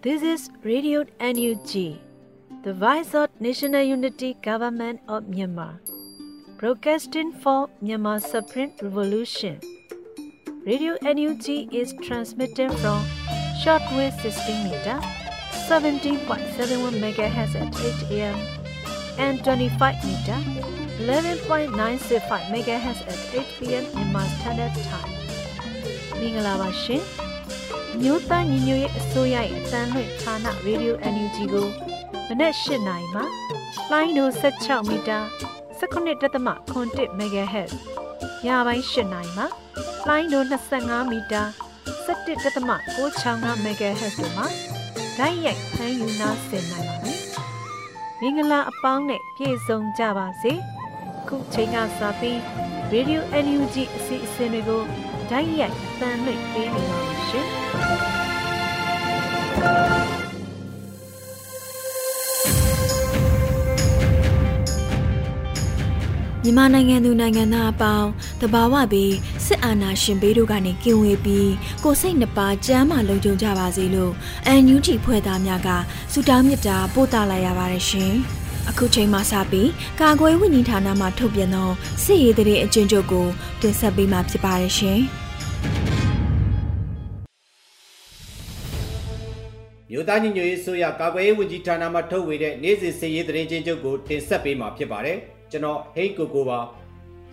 This is Radio NUG, the voice of National Unity Government of Myanmar, broadcasting for Myanmar Supreme Revolution. Radio NUG is transmitted from shortwave 16 meter, 17.71 MHz at 8 a.m. and 25 meter, 11.965 MHz at 8 p.m. Myanmar Standard Time. မင်္ဂလာပါရှင် မြို့သားညီညွတ်ရေးအစိုးရရဲ့အတန်းလွှင့်ဌာနရေဒီယို NUG ကိုမနက်၈နိုင်မှလိုင်းဒို16မီတာ19.7 MHz ညပိုင်း၈နိုင်မှလိုင်းဒို25မီတာ17.665 MHz တို့မှာဓာတ်ရိုက်ဖမ်းယူနာဆင်နိုင်ပါပြီ။မင်္ဂလာအပေါင်းနဲ့ပြည့်စုံကြပါစေ။ခုချိန်ကစပြီး Radio NUG အစီအစဉ်တွေကိုဓာတ်ရိုက်အသံလွှင့်ပေးနေပါမယ် ရှင်မြန်မာနိုင်ငံသူနိုင်ငံသားအပေါင်းတဘာဝပြီးစစ်အာဏာရှင်ဘေးတို့ကနေကင်းဝေးပြီးကိုစိတ်နှပါကြမ်းမှလုံခြုံကြပါစေလို့အန်ယူဂျီဖွဲ့သားများကဆုတောင်းမေတ္တာပို့သလိုက်ရပါတယ်ရှင်။အခုချိန်မှစပြီးကာကွယ်ဝိညာဉ်ဌာနမှထုတ်ပြန်သောစစ်ရေးတရေအကျဉ်းချုပ်ကိုတင်ဆက်ပေးမှာဖြစ်ပါတယ်ရှင်။ မြို့သားညီညွတ်ရေးဆိုရကာကွယ်ရေးဝန်ကြီးဌာနမှထုတ်ဝေတဲ့နေ့စဉ်စည်ရေးသတင်းချင်းချုပ်ကိုတင်ဆက်ပေးမှာဖြစ်ပါတယ်ကျွန်တော်ဟိတ်ကိုကိုပါ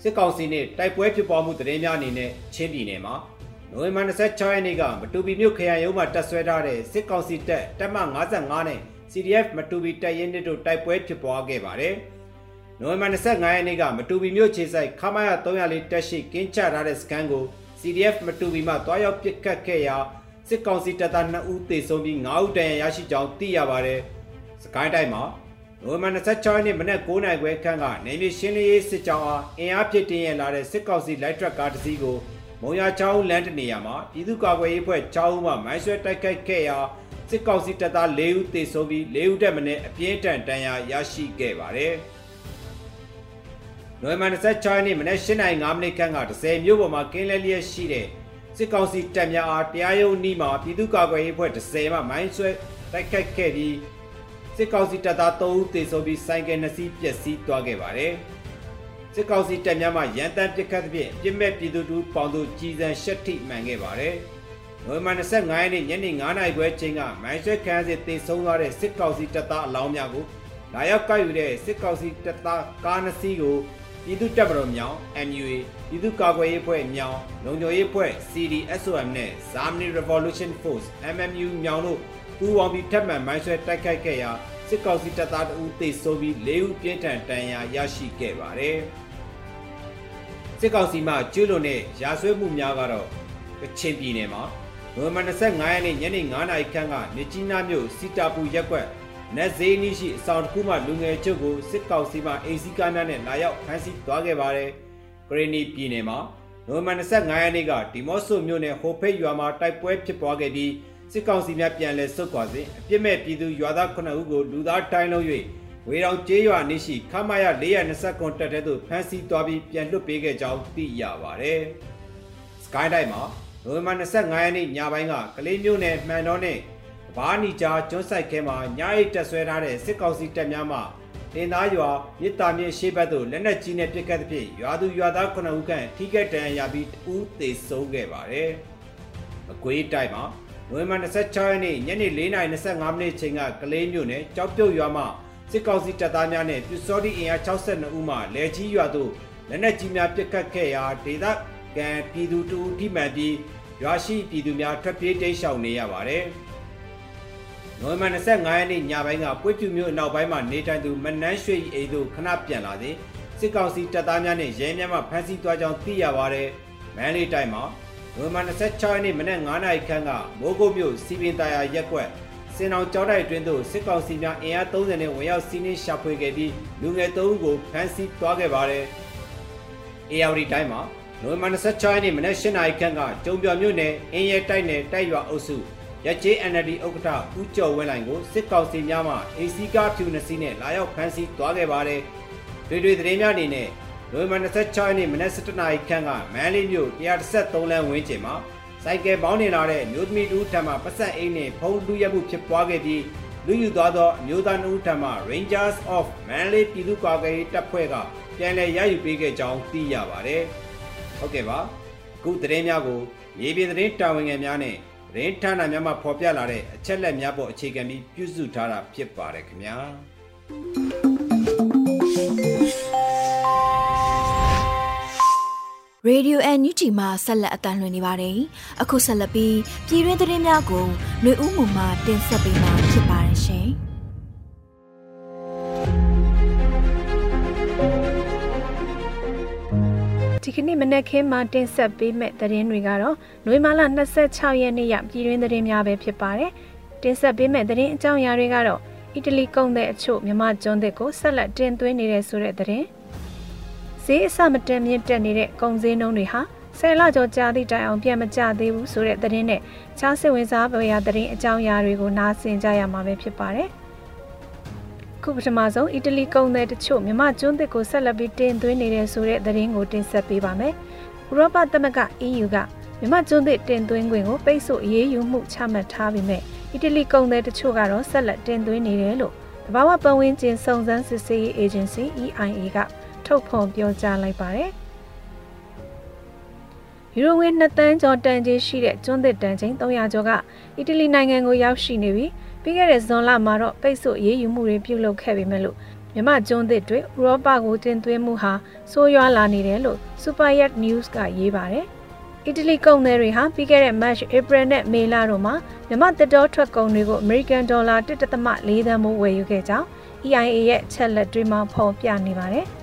စစ်ကောင်စီနဲ့တိုက်ပွဲဖြစ်ပွားမှုသတင်းများအနေနဲ့ချင်းပြည်နယ်မှာနိုဝင်ဘာ26ရက်နေ့ကမတူပီမြို့ခရိုင်ရုံးမှာတပ်ဆွဲထားတဲ့စစ်ကောင်စီတပ်တပ်မ55နဲ့ CDF မတူပီတပ်ရင်းတို့တိုက်ပွဲဖြစ်ပွားခဲ့ပါတယ်နိုဝင်ဘာ25ရက်နေ့ကမတူပီမြို့ခြေဆိုင်ခမာရ304တက်ရှိကင်းချထားတဲ့စခန်းကို CDF မတူပီမှတွားရောက်ပစ်ခတ်ခဲ့ရာ စစ်ကောင်စီတပ်သား2ဦးသေဆုံးပြီး9ဦးဒဏ်ရာရရှိကြောင်းသိရပါတယ်။စကိုင်းတိုင်းမှာနိုဝင်ဘာ26ရက်နေ့မနက်9:00နာရီခွဲခန့်ကနေမြေရှင်းလင်းရေးစစ်ကြောင်းအားအင်အားဖြစ်တင်ရလာတဲ့စစ်ကောင်စီလိုက်ထရက်ကားတစ်စီးကိုမုံရချောင်းလမ်းတနေရာမှာပြည်သူ့ကာကွယ်ရေးဖွဲ့6ဦးမှမိုင်းဆွဲတိုက်ခိုက်ခဲ့ရာစစ်ကောင်စီတပ်သား4ဦးသေဆုံးပြီး4ဦးတက်မင်းအပြင်းထန်ဒဏ်ရာရရှိခဲ့ပါတယ်။နိုဝင်ဘာ26ရက်နေ့မနက်8:05မိနစ်ခန့်က10မြို့ပေါ်မှာကင်းလဲလျက်ရှိတဲ့ စစ်ကောင်စီတပ်များအားတရားရုံးနီးမှာပြည်သူ့ကာကွယ်ရေးဖွဲ့10မှမိုင်းဆွဲတိုက်ခိုက်ခဲ့ပြီးစစ်ကောင်စီတပ်သား3ဦးသေဆုံးပြီးဆိုင်ကယ်2စီးပျက်စီးသွားခဲ့ပါတယ်။စစ်ကောင်စီတပ်များမှရန်တမ်းပစ်ခတ်သဖြင့်ပြစ်မဲ့ပြည်သူတို့ပေါင်းသူကြီးစံရှက်ထိမှန်ခဲ့ပါတယ်။နိုဝင်ဘာ25ရက်နေ့ညနေ9:00နာရီခွဲချိန်ကမိုင်းဆွဲခန်းစစ်သေဆုံးသွားတဲ့စစ်ကောင်စီတပ်သားအလောင်းများကိုလာရောက်ကောက်ယူတဲ့စစ်ကောင်စီတပ်သားကား2စီးကို ပြည်သူ့တပ်မတော်မြောင် MUA ပြည်သူ့ကာကွယ်ရေးဖွဲ့မြောင်လုံခြုံရေးဖွဲ့ CDSOM နဲ့ Zamni Revolution Force MMU မြောင်တို့ပူးပေါင်းပြီးထပ်မံမိုင်းဆွဲတိုက်ခိုက်ခဲ့ရာစစ်ကောင်စီတပ်သားတဦးသေဆုံးပြီး၄ဦးပြင်းထန်ဒဏ်ရာရရှိခဲ့ပါတယ်။စစ်ကောင်စီမှကျူးလွန်တဲ့ရာဇဝတ်မှုများကတော့ကချင်ပြည်နယ်မှာနိုဝင်ဘာ25ရက်နေ့ညနေ9:00နာရီခန့်ကမြကြီးနားမြို့စီတာပူရက်ကွက် နက်ဇေးနီးရှိအဆောင်တစ်ခုမှလူငယ်ချုပ်ကိုစစ်ကောင်စီမှအိမ်စီးကားများနဲ့လာရောက်ဖမ်းဆီးသွားခဲ့ပါတယ်။ဂရနီပြည်နယ်မှာနိုဝင်ဘာ25ရက်နေ့ကဒီမော့ဆိုမြို့နယ်ဟိုဖိတ်ရွာမှာတိုက်ပွဲဖြစ်ပွားခဲ့ပြီးစစ်ကောင်စီများပြန်လည်ဆုတ်ခွာစဉ်အပြစ်မဲ့ပြည်သူရွာသား9ဦးကိုလူသားတိုင်းလုံး၍ဝေတောင်ကျေးရွာနေရှိခမရ420ကွန်တက်တဲ့သို့ဖမ်းဆီးသွားပြီးပြန်လွှတ်ပေးခဲ့ကြောင်းသိရပါတယ်။စကိုင်းတိုင်းမှာနိုဝင်ဘာ25ရက်နေ့ညပိုင်းကကလေးမျိုးနယ်မှန်တော်နဲ့ ဘာနီချာကျွန်းဆိုင်ခဲမှာညအိတ်တက်ဆွဲထားတဲ့စစ်ကောင်စီတပ်များမှတင်သားရွာမြစ်တာမြစ်ရှေ့ဘက်သို့လက်နက်ကြီးနဲ့ပစ်ခတ်သဖြင့်ရွာသူရွာသား9ဦးခန့်ထိခိုက်ဒဏ်ရာရပြီး2ဦးသေဆုံးခဲ့ပါတယ်။အကွေးတိုက်မှာနိုဝင်ဘာ26ရက်နေ့ညနေ4:25မိနစ်ချိန်ကကလေးမြို့နယ်ကြောက်ပြုတ်ရွာမှစစ်ကောင်စီတပ်သားများနဲ့ပြူစောတိအင်အား62ဦးမှလဲကြီးရွာသို့လက်နက်ကြီးများပစ်ခတ်ခဲ့ရာဒေသခံပြည်သူတူထိမှန်ပြီးရွာရှိပြည်သူများထွက်ပြေးတိမ်းရှောင်နေရပါတယ်။ နိုဝင်ဘာ25ရက်နေ့ညပိုင်းကပွေ့ဖြူမြို့အနောက်ပိုင်းမှာနေထိုင်သူမနန်းရွှေအိမ်သို့ခဏပြန်လာသည်စစ်ကောင်စီတပ်သားများနဲ့ရဲများမှဖမ်းဆီးသွားကြောင်းသိရပါတယ်။မန်လေးတိုင်းမှာနိုဝင်ဘာ26ရက်နေ့မနက်9:00နာရီခန့်ကမိုးကုတ်မြို့စီပင်တာယာရက်ကွက်စင်အောင်ကျောင်းတိုက်တွင်သို့စစ်ကောင်စီများအင်အား30နဲ့ဝင်ရောက်စီးနင်းရှာဖွေခဲ့ပြီးလူငယ်3ဦးကိုဖမ်းဆီးသွားခဲ့ပါတယ်။ AR တိုင်းမှာနိုဝင်ဘာ26ရက်နေ့မနက်8:00နာရီခန့်ကကျုံပြော်မြို့နယ်အင်းရဲတိုက်နယ်တိုက်ရွာအုပ်စု ရကြေး NLD ဥက္ကဋ္ဌဦးကျော်ဝင်းလိုင်ကိုစစ်ကောင်စီများမှ AC ကားဖြူနှစ်စီးနဲ့လာရောက်ဖမ်းဆီးသွားခဲ့ပါတယ်။တွေတွေသတင်းများအနေနဲ့နိုဝင်ဘာ26ရက်နေ့မနက်7:00နာရီခန့်ကမန်းလေးမြို့133လမ်းဝန်းကျင်မှာစိုက်ကယ်မောင်းနေလာတဲ့မျိုးသမီးတူထံမှပတ်ဆက်အိမ်နဲ့ဖုံးလူရက်မှုဖြစ်ပွားခဲ့ပြီးလူယူသွားသောအမျိုးသားနှုတ်ထံမှ Rangers of Manly ပြည်သူ့ကာကွယ်ရေးတပ်ဖွဲ့ကပြန်လည်ရယူပေးခဲ့ကြောင်းသိရပါတယ်။ဟုတ်ကဲ့ပါ။အခုသတင်းများကိုမြေပြင်သတင်းတာဝန်ခံများနဲ့ သတင်းဌာနများမှဖော်ပြလာတဲ့အချက်လက်များပေါ်အခြေခံပြီးပြုစုထားတာဖြစ်ပါတယ်ခင်ဗျာ။ရေဒီယိုအန်ယူဂျီမှာဆက်လက်အသံလွှင့်နေပါတယ်။အခုဆက်လက်ပြီးပြည်တွင်းသတင်းများကိုຫນွေဦးမှုမှတင်ဆက်ပေးမှာဖြစ်ပါတယ်ရှင်။ ဒီကနေ့မနက်ခင်းမှာတင်ဆက်ပေးမဲ့သတင်းတွေကတော့နွေမာလာ26ရက်နေ့ရပြည်တွင်းသတင်းများပဲဖြစ်ပါတယ်။တင်ဆက်ပေးမဲ့သတင်းအကြောင်းအရာတွေကတော့အီတလီကုန်တဲ့အချို့မြမကျွန်းသစ်ကိုဆက်လက်တင်သွင်းနေတဲ့ဆိုတဲ့သတင်း။ဈေးအဆမတန်မြင့်တက်နေတဲ့ကုန်စည်နှုန်းတွေဟာဆယ်လကျော်ကြာသည့်တိုင်အောင်ပြန်မကျသေးဘူးဆိုတဲ့သတင်းနဲ့ချားစစ်ဝင်စားပေါ်ရသတင်းအကြောင်းအရာတွေကိုနားဆင်ကြရမှာပဲဖြစ်ပါတယ်။ ခုပထမဆုံးအီတလီကုန်သည်တချို့မြမကျွန်းသစ်ကိုဆက်လက်ပြီးတင်သွင်းနေတဲ့ဆိုတဲ့သတင်းကိုတင်ဆက်ပေးပါမယ်။ဥရောပသမဂ္ဂ EU ကမြမကျွန်းသစ်တင်သွင်းခွင့်ကိုပိတ်ဆို့အရေးယူမှုချမှတ်ထားပြီးမြဲအီတလီကုန်သည်တချို့ကတော့ဆက်လက်တင်သွင်းနေတယ်လို့တဘာဝပတ်ဝန်းကျင်စုံစမ်းစစ်ဆေးရေး agency EIA ကထုတ်ဖော်ပြောကြားလိုက်ပါတယ်။ယူရိုငွေ2တန်းကျော်တန်ကြီးရှိတဲ့ကျွန်းသစ်တန်ချိန်300ကျော်ကအီတလီနိုင်ငံကိုရောက်ရှိနေပြီး ပြီးခဲ့တဲ့ဇွန်လမှာတော့ပိတ်ဆို့ရေးယူမှုတွေပြုလုပ်ခဲ့ပေမဲ့လို့မြမကျွန်းသစ်တွေဥရောပကိုတင်သွင်းမှုဟာဆိုးရွားလာနေတယ်လို့ Super Yacht News ကရေးပါတယ်။အီတလီကုန်သည်တွေဟာပြီးခဲ့တဲ့ March, April နဲ့ May လတို့မှာမြမတက်တော်ထွက်ကုန်တွေကို American Dollar 1.4သန်းမိုးဝယ်ယူခဲ့ကြောင်း EIA ရဲ့ချက်လက်တွေမှာဖော်ပြနေပါတယ်။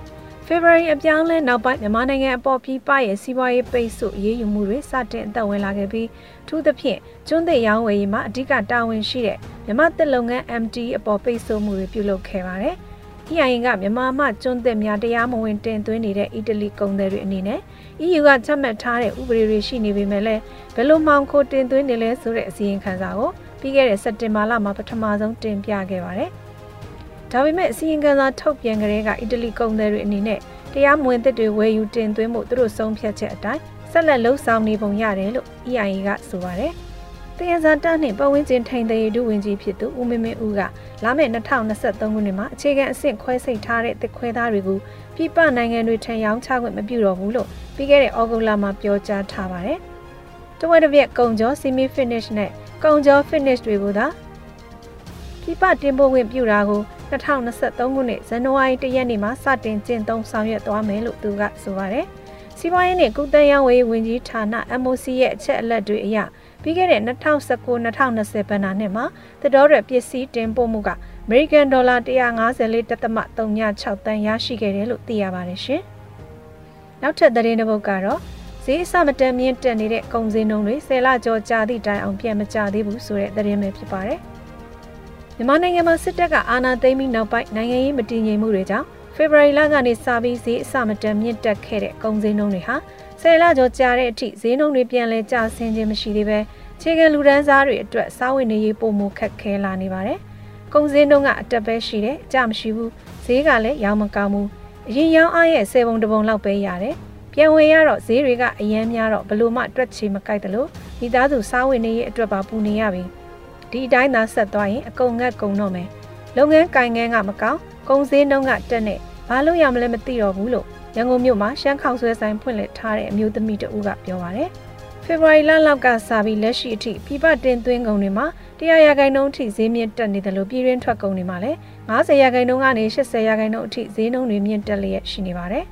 February အပြောင်းလဲနောက်ပိုင်းမြန်မာနိုင်ငံအပေါ်ပြီးပရဲ့စီးပွားရေးပိတ်ဆို့ရေးယူမှုတွေစတင်အသက်ဝင်လာခဲ့ပြီးထူးသဖြင့်ကျွန်းသစ်ရောင်းဝယ်ရေးမှာအဓိကတာဝန်ရှိတဲ့မြန်မာတစ်လုပ်ငန်း MT အပေါ်ပိတ်ဆို့မှုတွေပြုလုပ်ခဲ့ပါတယ်။ EIN ကမြန်မာမှကျွန်းသစ်များတရားမဝင်တင်သွင်းနေတဲ့အီတလီကုန်သည်တွေအနေနဲ့ EU ကချမှတ်ထားတဲ့ဥပဒေတွေရှိနေပေမဲ့လည်းဘယ်လိုမှောင်ခိုတင်သွင်းနေလဲဆိုတဲ့အစီရင်ခံစာကိုပြီးခဲ့တဲ့စက်တင်ဘာလမှာပထမဆုံးတင်ပြခဲ့ပါတယ်။ ဒါပေမဲ့အစီရင်ခံစာထုတ်ပြန်ကြတဲ့ကအီတလီကုန်သည်တွေအနေနဲ့တရားမဝင်သစ်တွေဝယ်ယူတင်သွင်းမှုသူတို့ဆုံးဖြတ်ချက်အတိုင်းဆက်လက်လှုပ်ဆောင်နေပုံရတယ်လို့ EIA ကဆိုပါတယ်။တင်ရစာတနှင့်ပတ်ဝန်းကျင်ထိန်သိမ်းဒုဝန်ကြီးဖြစ်သူဦးမင်းမင်းဦးကလာမယ့်2023ခုနှစ်မှာအခြေခံအဆင့်ခွဲစိတ်ထားတဲ့တစ်ခွဲသားတွေကိုပြည်ပနိုင်ငံတွေထံရောင်းချခွင့်မပြုတော့ဘူးလို့ပြီးခဲ့တဲ့ဩဂုတ်လမှာပြောကြားထားပါတယ်။တဝက်တစ်ပြက်ကုံကျော် semi finish နဲ့ကုံကျော် finish တွေကိုသာပြည်ပတင်ပို့ခွင့်ပြုတာကို 2023ခုနှစ်ဇန်နဝါရီ1ရက်နေ့မှာစတင်ကျင့်သုံးဆောင်ရွက်သွားမယ်လို့သူကဆိုပါတယ်။စီးပွားရေးနဲ့ကုသရေးဝေးဝန်ကြီးဌာန MOC ရဲ့အချက်အလက်တွေအရပြီးခဲ့တဲ့2019-2020ဘဏ္ဍာနှစ်မှာသတော်ရပစ္စည်းတင်ပို့မှုက American Dollar 154.36တန်ရရှိခဲ့တယ်လို့သိရပါတယ်ရှင်။နောက်ထပ်သတင်းတစ်ပုဒ်ကတော့ဈေးအဆမတန်မြင့်တက်နေတဲ့ကုန်စည်နှုန်းတွေဆယ်လကျော်ကြာသည့်တိုင်အောင်ပြန်မကျသေးဘူးဆိုတဲ့သတင်းပဲဖြစ်ပါတယ်။ မြန်မာနိုင်ငံမှာစစ်တပ်ကအာဏာသိမ်းပြီးနောက်ပိုင်းနိုင်ငံရေးမတည်ငြိမ်မှုတွေကြောင့်ဖေဖော်ဝါရီလကနေစပြီးဈေးအဆမတန်မြင့်တက်ခဲ့တဲ့ကုန်စည်နှုန်းတွေဟာဆယ်လကျော်ကြာတဲ့အထိဈေးနှုန်းတွေပြန်လဲကျဆင်းခြင်းမရှိသေးပဲခြေကလူဒန်းစားတွေအတွက်စားဝတ်နေရေးပုံမခက်ခဲလာနေပါတယ်။ကုန်စည်နှုန်းကအတက်ပဲရှိတယ်အကျမရှိဘူးဈေးကလည်းရောင်းမကောင်းဘူးအရင်ရောင်းအားရဲ့စေပုံတပုံလောက်ပဲရတယ်။ပြန်ဝင်ရတော့ဈေးတွေကအယမ်းများတော့ဘလို့မှတွက်ချေမကိုက်တယ်လို့မိသားစုစားဝတ်နေရေးအတွက်ပါပူနေရပြီ။ ဒီအတိုင်းသာဆက်သွားရင်အကုန်ငတ်ကုန်တော့မယ်လုပ်ငန်းကိုင်ငန်းကမကောင်းကုန်စည်နှုန်းကတက်နေဘာလို့ရမလဲမသိတော့ဘူးလို့ရန်ကုန်မြို့မှာရှမ်းခေါင်ဆွဲဆိုင်ဖွင့်လှစ်ထားတဲ့အမျိုးသမီးတဦးကပြောပါတယ်ဖေဖော်ဝါရီလလောက်ကစပြီးလက်ရှိအထိပြပတင်သွင်းကုန်တွေမှာ100ရာခိုင်နှုန်းအထိဈေးမြင့်တက်နေတယ်လို့ပြည်ရင်းထွက်ကုန်တွေမှာလည်း90ရာခိုင်နှုန်းကနေ80ရာခိုင်နှုန်းအထိဈေးနှုန်းတွေမြင့်တက်လျက်ရှိနေပါတယ်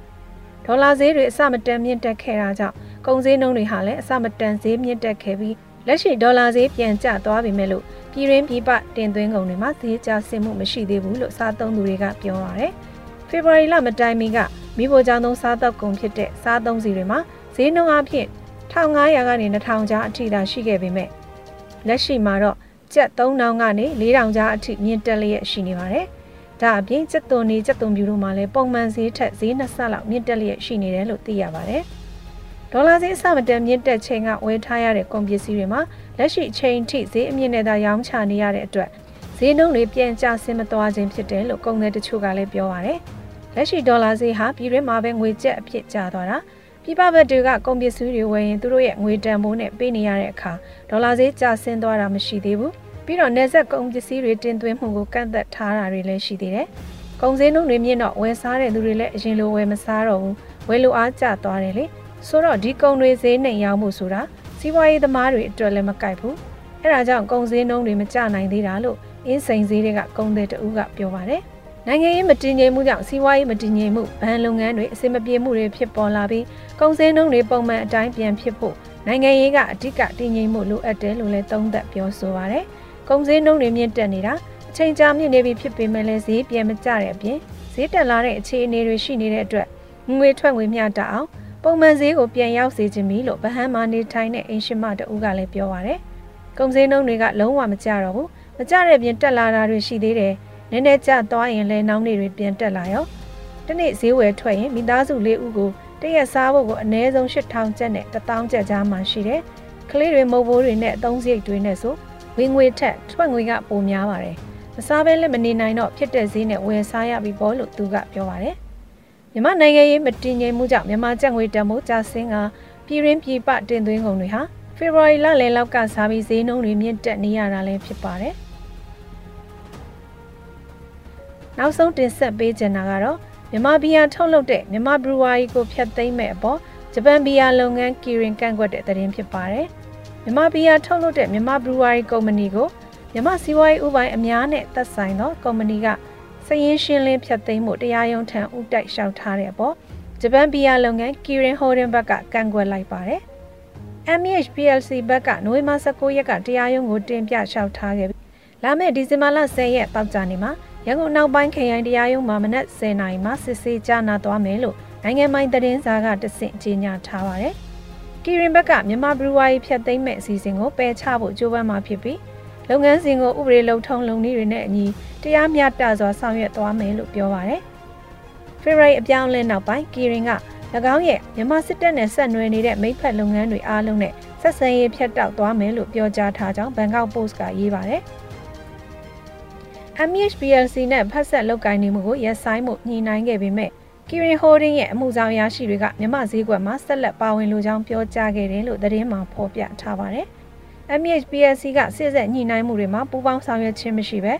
ဒေါ်လာဈေးတွေအစမတန်မြင့်တက်ခဲ့တာကြောင့်ကုန်ဈေးနှုန်းတွေဟာလည်းအစမတန်ဈေးမြင့်တက်ခဲ့ပြီး လက်ရှိဒေါ်လာဈေးပြန်ကျသွားပြီမဲ့လို့ပြည်ရင်းပြည်ပတင်သွင်းကုန်တွေမှာဈေးကျဆင်းမှုမရှိသေးဘူးလို့စားသုံးသူတွေကပြောပါတယ်။ဖေဖော်ဝါရီလမတိုင်မီကမိဖို့ကြောင့်သုံးစားသောက်ကုန်ဖြစ်တဲ့စားသုံးစီတွေမှာဈေးနှုန်းအဖြစ်1500ကနေ2000ကျားအထိသာရှိခဲ့ပေမဲ့လက်ရှိမှာတော့ကျပ်3000ကနေ4000ကျားအထိမြင့်တက်လျက်ရှိနေပါတယ်။ဒါအပြင်ကျက်သွန်နေကျက်သွန်ပြူတို့မှာလည်းပုံမှန်ဈေးထက်ဈေးနှစ်ဆလောက်မြင့်တက်လျက်ရှိနေတယ်လို့သိရပါတယ်။ ဒေါ်လာဈေးအဆမတန်မြင့်တက်ချိန်ကဝယ်ထားရတဲ့ကုန်ပစ္စည်းတွေမှာလက်ရှိချိန်ထိဈေးအမြင့်နဲ့သာရောင်းချနေရတဲ့အတွက်ဈေးနှုန်းတွေပြန်ကျဆင်းမသွားခြင်းဖြစ်တယ်လို့ကုန်သည်တချို့ကလည်းပြောပါတယ်။လက်ရှိဒေါ်လာဈေးဟာပြည်တွင်းမှာပဲငွေကျပ်အဖြစ်ကျသွားတာပြည်ပဘက်တွေကကုန်ပစ္စည်းတွေဝယ်ရင်သူတို့ရဲ့ငွေတန်ဖိုးနဲ့ပေးနေရတဲ့အခါဒေါ်လာဈေးကျဆင်းသွားတာမရှိသေးဘူးပြီးတော့နေဆက်ကုန်ပစ္စည်းတွေတင်သွင်းမှုကိုကန့်သက်ထားတာတွေလည်းရှိသေးတယ်ကုန်စည်နှုန်းတွေမြင့်တော့ဝယ်စားတဲ့သူတွေလည်းအရင်လိုဝယ်မစားတော့ဘူးဝယ်လိုအားကျသွားတယ်လေ ဆိုတော့ဒီကုန်တွေဈေးနဲ့ရောင်းမှုဆိုတာစီးပွားရေးသမားတွေအတွက်လည်းမကိုက်ဘူးအဲဒါကြောင့်ကုန်စည်နှုန်းတွေမကျနိုင်သေးတာလို့အင်းစိန်ဈေးတွေကကုန်သည်တဦးကပြောပါတယ်နိုင်ငံရေးမတည်ငြိမ်မှုကြောင့်စီးပွားရေးမတည်ငြိမ်မှုဗန်လုပ်ငန်းတွေအဆင်မပြေမှုတွေဖြစ်ပေါ်လာပြီးကုန်စည်နှုန်းတွေပုံမှန်အတိုင်းပြန်ဖြစ်ဖို့နိုင်ငံရေးကအဓိကတည်ငြိမ်မှုလိုအပ်တယ်လို့လည်းသုံးသပ်ပြောဆိုပါရယ်ကုန်စည်နှုန်းတွေမြင့်တက်နေတာအချိန်ကြာမြင့်နေပြီဖြစ်ပေမဲ့လည်းဈေးပြန်မကျတဲ့အပြင်ဈေးတက်လာတဲ့အခြေအနေတွေရှိနေတဲ့အတွက်ငွေထွက်ငွေမျှတအောင် ပုံမှန်ဈေးကိုပြန်ရောက်စေခြင်းပြီလို့ဗဟန်းမာနေထိုင်တဲ့အင်ရှင်မတဦးကလည်းပြောပါရယ်ကုန်စည်နှုန်းတွေကလုံးဝမကျတော့ဘူးမကျတဲ့ပြင်တက်လာတာတွေရှိသေးတယ်နည်းနည်းကျသွားရင်လည်းနောက်နေ့တွေပြန်တက်လာရောတနေ့ဈေးဝယ်ထွက်ရင်မိသားစုလေးဦးကိုတရက်စားဖို့ကိုအနည်းဆုံး8000ကျပ်နဲ့1000ကျပ်ကြားမှရှိတယ်ကလေးတွေမုတ်ဘိုးတွေနဲ့အသုံးစရိတ်တွေနဲ့ဆိုဝင်ငွေထက်ထွက်ငွေကပိုများပါတယ်မစားဘဲလည်းမနေနိုင်တော့ဖြစ်တဲ့ဈေးနဲ့ဝယ်စားရပြီပေါ့လို့သူကပြောပါတယ် မြန်မာနိုင်ငံရေးမတည်ငြိမ်မှုကြောင့်မြန်မာကျပ်ငွေတန်ဖိုးကျဆင်းကပြည်ရင်းပြည်ပတင်သွင်းကုန်တွေဟာဖေဖော်ဝါရီလလယ်လောက်ကစားပြီးဈေးနှုန်းတွေမြင့်တက်နေရတာလည်းဖြစ်ပါတယ်။နောက်ဆုံးတင်ဆက်ပေးချင်တာကတော့မြန်မာဘီယာထုတ်လုပ်တဲ့မြန်မာဘရူဝါရီကိုဖျက်သိမ်းမဲ့အပေါ်ဂျပန်ဘီယာလုပ်ငန်းကီရင်ကန့်ကွက်တဲ့သတင်းဖြစ်ပါတယ်။မြန်မာဘီယာထုတ်လုပ်တဲ့မြန်မာဘရူဝါရီကုမ္ပဏီကိုမြန်မာစီးပွားရေးဥပိုင်းအများနဲ့သက်ဆိုင်သောကုမ္ပဏီက စည်ရင်းရှင်းလင်းဖျက်သိမ်းမှုတရားရုံးထံဥတိုက်လျှောက်ထားတဲ့အပေါ်ဂျပန်ဘီယာလုပ်ငန်းကီရင်ဟိုဒင်ဘက်ကကန့်ကွက်လိုက်ပါတယ်။ MH PLC ဘက်ကနိုဝင်ဘာ19ရက်ကတရားရုံးကိုတင်ပြလျှောက်ထားခဲ့ပြီးလာမယ့်ဒီဇင်ဘာလ10ရက်တောက်ကြနေမှာရန်ကုန်နောက်ပိုင်းခရိုင်တရားရုံးမှာမနက်10:00နာရီမှာစစ်ဆေးကြားနာသွားမယ်လို့နိုင်ငံပိုင်သတင်းစာကတဆင့်ကြေညာထားပါတယ်။ကီရင်ဘက်ကမြန်မာဘရူဝါရီဖျက်သိမ်းမဲ့အစီအစဉ်ကိုပယ်ချဖို့ကြိုးပမ်းမှာဖြစ်ပြီးလုပ်ငန်းစဉ်ကိုဥပဒေလုံထုံလုံနည်းတွေနဲ့အညီ တရားမျှတစွာဆောင်ရွက်သွားမယ်လို့ပြောပါတယ်။ဖေဖော်ဝါရီအပြောင်းလဲနောက်ပိုင်းကီရင်က၎င်းရဲ့မြန်မာစစ်တပ်နဲ့ဆက်နွယ်နေတဲ့မိဖက်လုပ်ငန်းတွေအားလုံးနဲ့ဆက်ဆံရေးဖြတ်တောက်သွားမယ်လို့ပြောကြားထားကြောင်းဘန်ကောက်ပို့စ်ကရေးပါတယ်။ MHPLC နဲ့ဖက်ဆက်လုပ်ကိုင်နေမှုကိုရပ်ဆိုင်းမှုညှိနှိုင်းခဲ့ပေမဲ့ Kirin Holding ရဲ့အမှုဆောင်ရရှိတွေကမြမဈေးကွက်မှာဆက်လက်ပါဝင်လိုကြောင်းပြောကြားခဲ့တယ်လို့သတင်းမှာဖော်ပြထားပါတယ်။ MHPLC ကစစ်ဆက်ညှိနှိုင်းမှုတွေမှာပူးပေါင်းဆောင်ရွက်ခြင်းမရှိဘဲ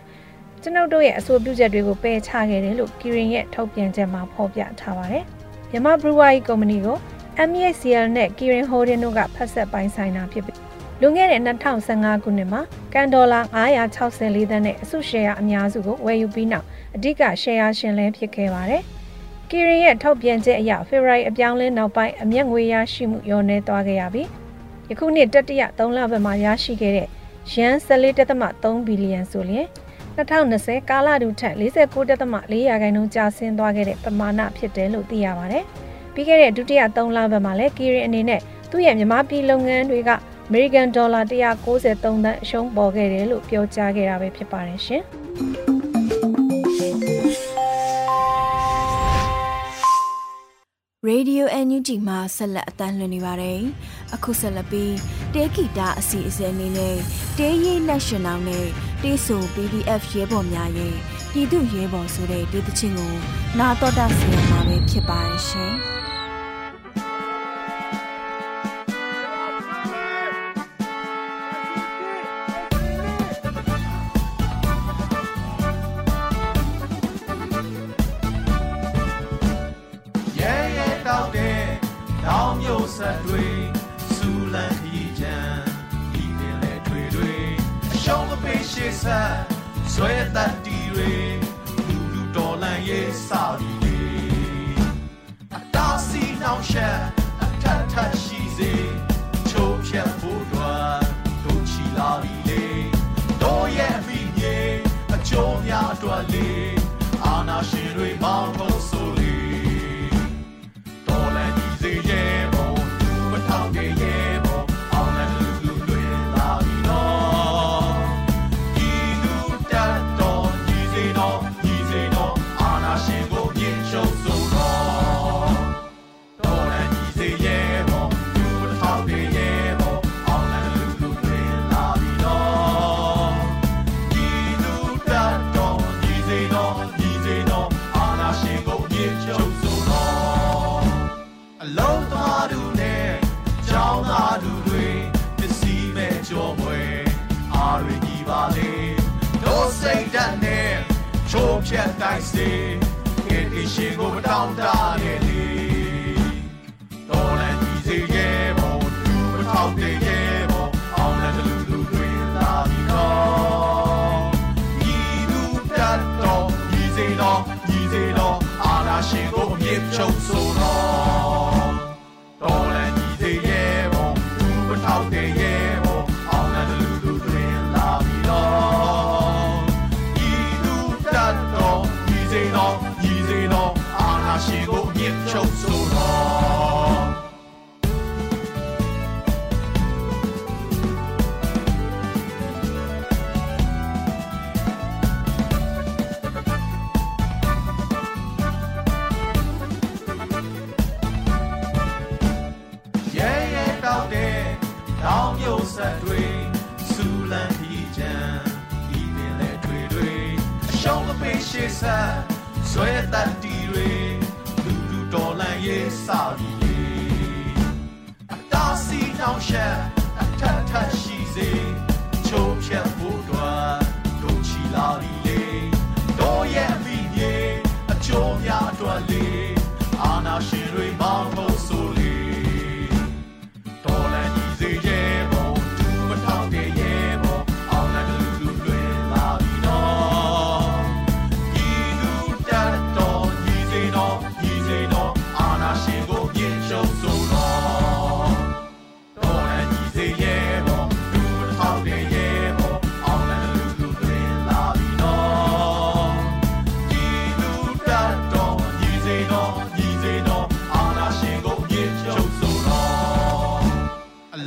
ကျွန်ုပ်တို့ရဲ့အဆိုပြုချက်တွေကိုပယ်ချခဲ့တယ်လို့ Kirin ရဲ့ထုတ်ပြန်ချက်မှာဖော်ပြထားပါတယ်။မြမ Brewery ကုမ္ပဏီကို MECL နဲ့ Kirin Holding တို့ကဖက်ဆက်ပိုင်းဆိုင်တာဖြစ်ပြီးလွန်ခဲ့တဲ့2015ခုနှစ်မှာကန်ဒေါ်လာ964သန်းနဲ့အစုရှယ်ယာအများစုကိုဝယ်ယူပြီးနောက်အဓိကရှယ်ယာရှင်လင်းဖြစ်ခဲ့ပါတယ်။ကီရင်ရဲ့ထုတ်ပြန်ချက်အရဖေဖော်ဝါရီအပြောင်းလဲနောက်ပိုင်းအမျက်ငွေရရှိမှုလျော့နေသွားခဲ့ရပြီးယခုနှစ်တတိယ3လပတ်မှာရရှိခဲ့တဲ့ယန်14.3ဘီလီယံဆိုလျှင် 2020ကာလတူထက်49.4ရာခိုင်နှုန်းကျဆင်းသွားခဲ့တဲ့ပမာဏဖြစ်တယ်လို့သိရပါတယ်။ပြီးခဲ့တဲ့ဒုတိယ3လပတ်မှာလည်းကီရင်အနေနဲ့သူ့ရဲ့မြန်မာပြည်လုပ်ငန်းတွေကအမေရိကန်ဒေါ်လာ193သန်းအရှုံးပေါ်ခဲ့တယ်လို့ပြောကြားခဲ့တာပဲဖြစ်ပါတယ်ရှင်။ Radio NUG မှာဆက်လက်အသံလွှင့်နေပါတယ်။အခုဆက်လက်ပြီးတေဂီတာအစီအစဉ်လေးနဲ့တေးရီ National နဲ့ တေးဆို PDF ရဲဘော်များရဲ့ပြည်သူရဲဘော်ဆိုတဲ့ဒေသချင်းကိုနာတော်တာဆင်မှာပဲဖြစ်ပါရှင်။ ချက်တိုင်းစေကဲဒီရှင်ကိုမတောင်းတနဲ့လေတော်လန်ကြီးစေရဲ့ဘုံသူမထောက်တဲ့ရဲ့ဘုံအောင်တဲ့လူလူတွေလာပြီးတော့ဤသူတတ်တော်ဤစေတော်ဤစေတော်အာနာရှင်ကိုအမြင့်ချုပ်ဆိုတော် ရှုံးမပေးရှေ့ဆက်ဆွဲတတ်တီတွေလူလူတော်လန်ရေးစာပြီးအတားစီတောင်ရှက်အထက်ထက်ရှိစေချိုးဖြတ်ဖို့တော့တို့ချီလာပြီ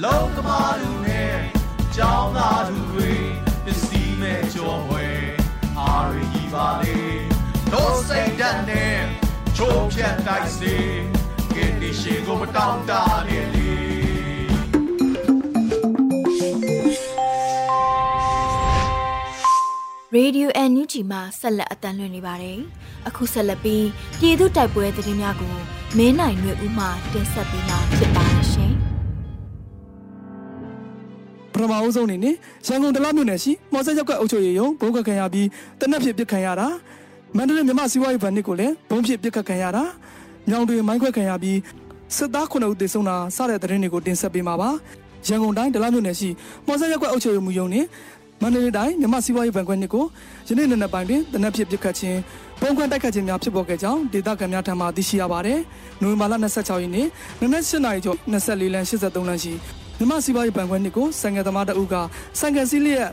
လုံးသမားတို့နဲ့ကြောင်းသားတို့တွေပစ္စည်းမဲ့ကြောဝဲအားရကြီးပါလေတို့စိတ်ဓာတ်နဲ့ချိုးဖြတ်တိုက်စေကဲဒီရှိကိုမတောင်းတနဲ့လေရေဒီယို NUG မှာဆက်လက်အသံလွှင့်နေပါတယ်။အခုဆက်လက်ပြီးပြည်သူတိုက်ပွဲသတင်းများကိုမင်းနိုင်ရွေဦးမှတင်ဆက်ပေးမှာဖြစ်ပါတယ်ရှင်။ပ ထမအဦးဆုံးအနေနဲ့ရန်ကုန်တလမြို့နယ်ရှိမော်ဆက်ရောက်ကပ်အုပ်ချုပ်ရေးရုံးဘုံကခံရပြီးတနက်ဖြစ်ပစ်ခံရတာမန္တလေးမြမစီးပွားရေးဗန်နစ်ကိုလည်းဘုံဖြစ်ပစ်ခတ်ခံရတာညောင်တွေမိုင်းခွဲခံရပြီးစစ်သား9ဦးသေဆုံးတာစတဲ့သတင်းတွေကိုတင်ဆက်ပေးမှာပါရန်ကုန်တိုင်းတလမြို့နယ်ရှိမော်ဆက်ရောက်ကပ်အုပ်ချုပ်ရေးမှူးရုံးနဲ့မန္တလေးတိုင်းမြမစီးပွားရေးဗန်ခွဲနစ်ကိုယနေ့နေ့နက်ပိုင်းတွင်တနက်ဖြစ်ပစ်ခတ်ခြင်းပုံခွင့်တိုက်ခတ်ခြင်းများဖြစ်ပေါ်ခဲ့ကြောင်းဒေသခံများထံမှသိရှိရပါတယ်။နိုဝင်ဘာလ26ရက်နေ့နနက်8နာရီကျော်24လမ်း83လမ်းရှိ မြမစီးပွားရေးဗန်ခွဲနစ်ကိုဆိုင်ငယ်သမားတအုပ်ကဆိုင်ငယ်စီးလျက်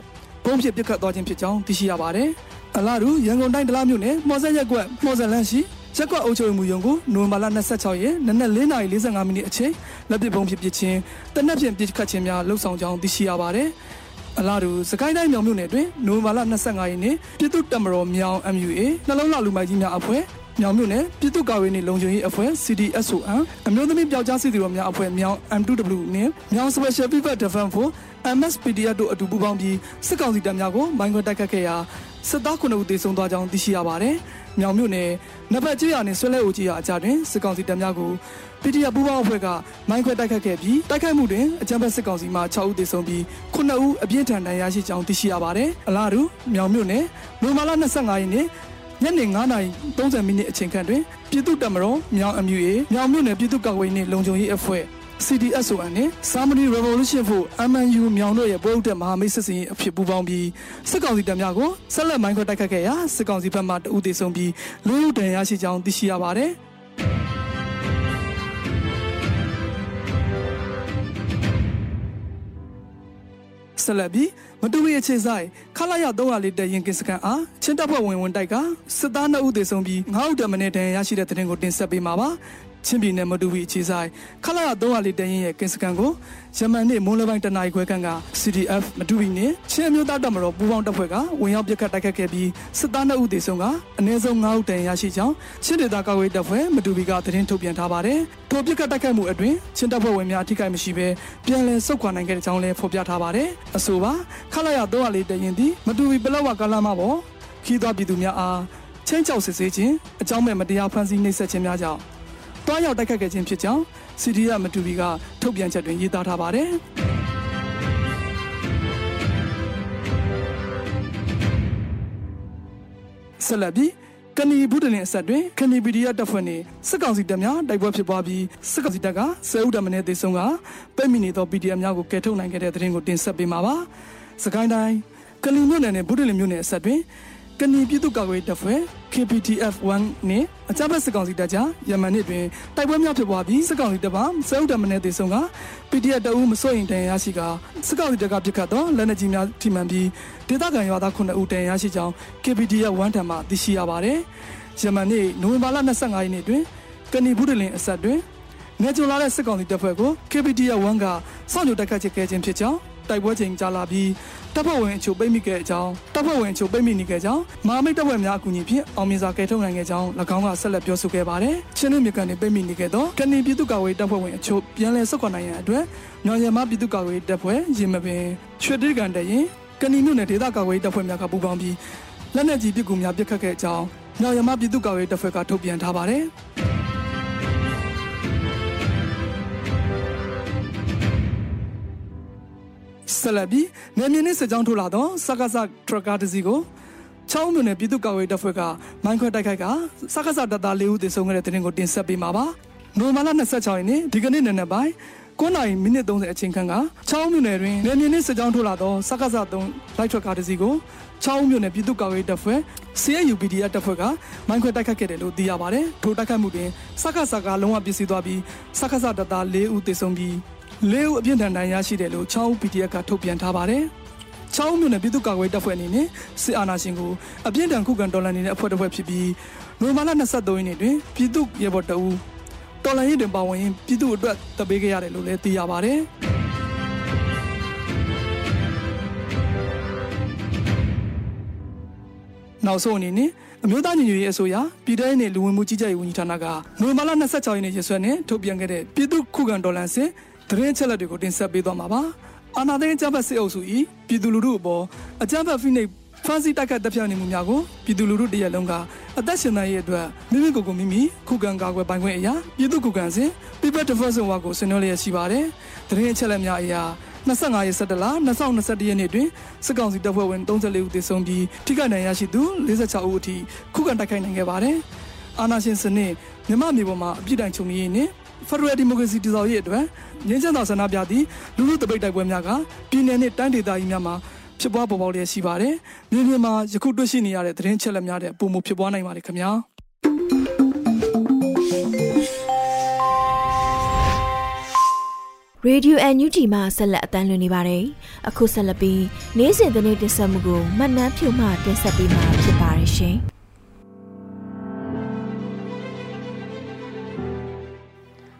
ဘုံဖြစ်ပစ်ခတ်သွားခြင်းဖြစ်ကြောင်းသိရှိရပါတယ်။အလားတူရန်ကုန်တိုင်းဒလမြို့နယ်မော်ဆက်ရက်ကွက်မော်ဆက်လန်းရှိရက်ကွက်အုပ်ချုပ်မှုရုံးကိုနိုဝင်ဘာလ26ရက်နနက်4:45မိနစ်အချိန်လက်ပစ်ဘုံဖြစ်ပစ်ခြင်းတနက်ဖြန်ပစ်ခတ်ခြင်းများလှုပ်ဆောင်ကြောင်းသိရှိရပါတယ်။အလားတူစကိုင်းတိုင်းမြောင်မြို့နယ်တွင်နိုဝင်ဘာလ25ရက်နေ့ပြည်သူ့တပ်မတော်မြောင် MUA နှလုံးလှလူမိုက်ကြီးများအဖွဲ့ မြောင်မြို့နယ်ပြည်သူ့ကာကွယ်ရေးနှင့်လုံခြုံရေးအဖွဲ့ CDSON အမျိုးသမီးပျောက်ကြားစစ်သည်တော်များအဖွဲ့မြောင် M2W နှင့်မြောင် Special People Defense Force MSPDF တို့အတူပူးပေါင်းပြီးစစ်ကောင်စီတပ်များကိုမိုင်းခွဲတိုက်ခတ်ခဲ့ရာစစ်သား9ဦးသေဆုံးသွားကြောင်းသိရှိရပါတယ်။မြောင်မြို့နယ်နဘတ်ကြီးရာနှင့်ဆွဲလဲအိုကြီးရာအကြတွင်စစ်ကောင်စီတပ်များကို PDF ပူးပေါင်းအဖွဲ့ကမိုင်းခွဲတိုက်ခတ်ခဲ့ပြီးတိုက်ခိုက်မှုတွင်အကြမ်းဖက်စစ်ကောင်စီမှ6ဦးသေဆုံးပြီး9ဦးအပြင်းထန်ဒဏ်ရာရရှိကြောင်းသိရှိရပါတယ်။အလားတူမြောင်မြို့နယ်နိုမာလာ25ရက်နေ့ ညနေ9:30မိနစ်အချိန်ခန့်တွင်ပြည်သူ့တပ်မတော်မြောင် MUA မြောင်မြို့နယ်ပြည်သူ့ကာကွယ်ရေးနှင့်လုံခြုံရေးအဖွဲ့ CDSON နဲ့ Samari Revolution for MNU မြောင်တို့ရဲ့ပွဲဥတက်မဟာမိတ်စစ်စင်ရေးအဖြစ်ပူးပေါင်းပြီးစစ်ကောင်စီတပ်များကိုဆက်လက်မိုင်းခွဲတိုက်ခတ်ခဲ့ရာစစ်ကောင်စီဘက်မှတဦးသေဆုံးပြီးလူဦးဒဏ်ရာရရှိကြောင်းသိရှိရပါတယ်။ ဆက်လက်ပြီးမတူရီအခြေဆိုင်ခလာရ300လေးတက်ရင်ကင်စကန်အားချင်းတပ်ဖွဲ့ဝင်ဝင်တိုက်ကစစ်သား2ဦးသေဆုံးပြီး9ဦးတက်မနဲ့တန်ရရှိတဲ့တဲ့တင်ကိုတင်ဆက်ပေးမှာပါ ချင်းပြည်နယ်မတူရီအခြေဆိုင်ခလာရ300လေးတက်ရင်ရဲ့ကင်စကန်ကိုယမန်နေ့မိုးလပိုင်းတနအီခွဲခန့်က CDF မတူရီနဲ့ချင်းအမျိုးသားတပ်မတော်ပူးပေါင်းတပ်ဖွဲ့ကဝင်ရောက်ပစ်ခတ်တိုက်ခတ်ခဲ့ပြီးစစ်သား2ဦးသေဆုံးကအနည်းဆုံး9ဦးတန်ရရှိကြောင်းချင်းဒေသကာကွယ်တပ်ဖွဲ့မတူရီကသတင်းထုတ်ပြန်ထားပါတယ်ထိုပစ်ခတ်တိုက်ခတ်မှုအတွင်းချင်းတပ်ဖွဲ့ဝင်များအထိကိမရှိဘဲပြန်လည်ဆုတ်ခွာနိုင်ခဲ့တဲ့ကြောင်းလည်းဖော်ပြထားပါတယ်အဆိုပါခလာရ304တရင်သည်မတူရီပလောဝကာလာမပေါ်ခီးသွွားပြည်သူများအားချင်းချောက်စစ်ဆေးခြင်းအကြောင်းမဲ့မတရားဖန်ဆီးနှိပ်စက်ခြင်းများကြောင့် တွားရောက်တိုက်ခတ်ခဲ့ခြင်းဖြစ်ကြောင်းစီဒီရမတူရီကထုတ်ပြန်ချက်တွင်ရေးသားထားပါတယ်ဆက်လက်ပြီးကဏီဘူးတလင်အဆက်တွင်ခဏီ PDF တပ်ဖွဲ့နှင့်စစ်ကောင်စီတပ်များတိုက်ပွဲဖြစ်ပွားပြီးစစ်ကောင်စီတပ်ကဆဲဥဒမနဲ့တေဆုံးကပဲ့မိနေသော PDF များကိုကယ်ထုတ်နိုင်ခဲ့တဲ့သတင်းကိုတင်ဆက်ပေးမှာပါ။စကိုင်းတိုင်းကလီမြို့နယ်နဲ့ဘူးတလင်မြို့နယ်အဆက်တွင် ကဏီပြည်သူ့ကာကွယ်တပ်ဖွဲ့ KPTF 1 နဲ့အကြမ်းဖက်စစ်ကောင်စီတပ်ကြားယမန်နှစ်တွင်တိုက်ပွဲများဖြစ်ပွားပြီးစစ်ကောင်စီတပ်ကဆဲဥဒမနဲ့တေဆုံးက PDF တအုပ်မစိုးရင်တန်ရရှိကစစ်ကောင်စီတပ်ကပြစ်ခတ်သောလက်နက်ကြီးများထိမှန်ပြီးဒေသခံရွာသား9ဦးတန်ရရှိကြောင်း KPTF 1 ထံမှသိရှိရပါတယ်။ယမန်နေ့နိုဝင်ဘာလ25ရက်နေ့တွင်ကဏီဘူးတလင်အဆက်တွင်နေကြလာတဲ့စစ်ကောင်စီတပ်ဖွဲ့ကို KPTF 1 ကစောင့်ကြိုတိုက်ခတ်ချခဲ့ခြင်းဖြစ်ကြောင်းတိုက်ပွဲချိန်ကြာလာပြီး တပ်ဖွဲ့ဝင်အချို့ပိတ်မိခဲ့ကြောင်းတပ်ဖွဲ့ဝင်အချို့ပိတ်မိနေခဲ့ကြောင်းမဟာမိတ်တပ်ဖွဲ့များအကူအညီဖြင့်အောင်မြင်စွာကယ်ထုတ်နိုင်ခဲ့ကြောင်း၎င်းကဆက်လက်ပြောဆိုခဲ့ပါတယ်။ချင်းနှမြကန်နေပိတ်မိနေခဲ့သောကနေပြည်သူ့ကာကွယ်တပ်ဖွဲ့ဝင်အချို့ပြန်လည်ဆုတ်ခွာနိုင်ရန်အတွက်ညောင်ရမပြည်သူ့ကာကွယ်တပ်ဖွဲ့ရင်မပင်ရွှေတိကန်တရင်ကဏီမြို့နယ်ဒေသကာကွယ်တပ်ဖွဲ့များကပူးပေါင်းပြီးလက်နက်ကြီးပစ်ကူများပစ်ခတ်ခဲ့ကြောင်းညောင်ရမပြည်သူ့ကာကွယ်တပ်ဖွဲ့ကထုတ်ပြန်ထားပါတယ်။ ဆက်လက်ပြီးနေမြင့်နဲ့စစ်ကြောင်းထိုးလာတော့စကားစထရကာတစီကိုချောင်းမြို့နယ်ပြည်သူ့ကာကွယ်တပ်ဖွဲ့ကမိုင်းခွဲတိုက်ခိုက်ကစကားစတပ်သား၄ဦးသေဆုံးခဲ့တဲ့တဲ့တင်ကိုတင်ဆက်ပေးမှာပါ။နိုမာလာ26ရက်နေ့ဒီကနေ့နံနက်ပိုင်း9နာရီမိနစ်30အချိန်ခန့်ကချောင်းမြို့နယ်တွင်နေမြင့်နဲ့စစ်ကြောင်းထိုးလာတော့စကားစ3လိုက်ထရကာတစီကိုချောင်းမြို့နယ်ပြည်သူ့ကာကွယ်တပ်ဖွဲ့ CAUPDF တပ်ဖွဲ့ကမိုင်းခွဲတိုက်ခိုက်ခဲ့တယ်လို့သိရပါတယ်။ထိုတိုက်ခိုက်မှုတွင်စကားစကလုံးဝပျက်စီးသွားပြီးစကားစတပ်သား၄ဦးသေဆုံးပြီး လေးဦးအပြင်းထန်ဒဏ်ရာရှိတယ်လို့ချောင်း PDF ကထုတ်ပြန်ထားပါတယ်။ချောင်းမြို့နယ်ပြည်သူ့ကာကွယ်တပ်ဖွဲ့အနေနဲ့စစ်အာဏာရှင်ကိုအပြင်းထန်ခုခံတော်လှန်နေတဲ့အဖွဲ့တစ်ဖွဲ့ဖြစ်ပြီးနိုဝင်ဘာလ23ရက်နေ့တွင်ပြည်သူ့ရဲဘော်တအူးတော်လှန်ရေးတွင်ပါဝင်ပြည်သူ့အတွက်တပေးခဲ့ရတယ်လို့လည်းသိရပါတယ်။နောက်ဆုံးအနေနဲ့အမျိုးသားညီညွတ်ရေးအစိုးရပြည်ထောင်စုလူဝင်မှုကြီးကြပ်ရေးဝန်ကြီးဌာနကနိုဝင်ဘာလ26ရက်နေ့ရက်စွဲနဲ့ထုတ်ပြန်ခဲ့တဲ့ပြည်သူ့ခုခံတော်လှန်စစ် သတင်းချက်လက်တွေကိုတင်ဆက်ပေးသွားမှာပါအာနာသိန်းအကြမ်းဖက်စစ်အုပ်စု၏ပြည်သူလူထုအပေါ်အကြမ်းဖက်ဖိနှိပ်ဖန်စီတိုက်ခတ်တပ်ဖြတ်နေမှုများကိုပြည်သူလူထုတရက်လုံးကအသက်ရှင်နိုင်ရေးအတွက်မိမိကိုယ်ကိုမိမိခုခံကာကွယ်ပိုင်ခွင့်အရာပြည်သူခုခံစဉ် People Defense ဝါကိုဆင်နွှဲလျက်ရှိပါတယ်သတင်းအချက်လက်များအရာ25ရက်17လ2021ရက်နေ့တွင်စစ်ကောင်စီတပ်ဖွဲ့ဝင်34ဦးသေဆုံးပြီးထိခိုက်ဒဏ်ရာရှိသူ46ဦးအထိခုခံတိုက်ခိုက်နိုင်ခဲ့ပါတယ်။အာဏာရှင်စနစ်မြမမျိုးပေါ်မှာအပြစ်ဒဏ်ချုပ်ရေးနဲ့ ဖက်ဒရယ်ဒီမိုကရေစီတည်ဆောက်ရေးအတွက်ငင်းချမ်းသာဆန္ဒပြသည့်လူလူတပိတ်တိုက်ပွဲများကပြည်내နဲ့တိုင်းဒေသကြီးများမှာဖြစ်ပွားပေါ်ပေါက်လျက်ရှိပါတယ်။မြေပြင်မှာယခုတွေ့ရှိနေရတဲ့သတင်းချက်လက်များတဲ့ပုံမှုဖြစ်ပွားနိုင်ပါတယ်ခင်ဗျာ။ Radio NUG မှာဆက်လက်အတန်းလွှင့်နေပါတယ်။အခုဆက်လက်ပြီးနေ့စဉ်သတင်းတင်ဆက်မှုကိုမှတ်နှမ်းဖြုမှတင်ဆက်ပေးမှာဖြစ်ပါတယ်ရှင်။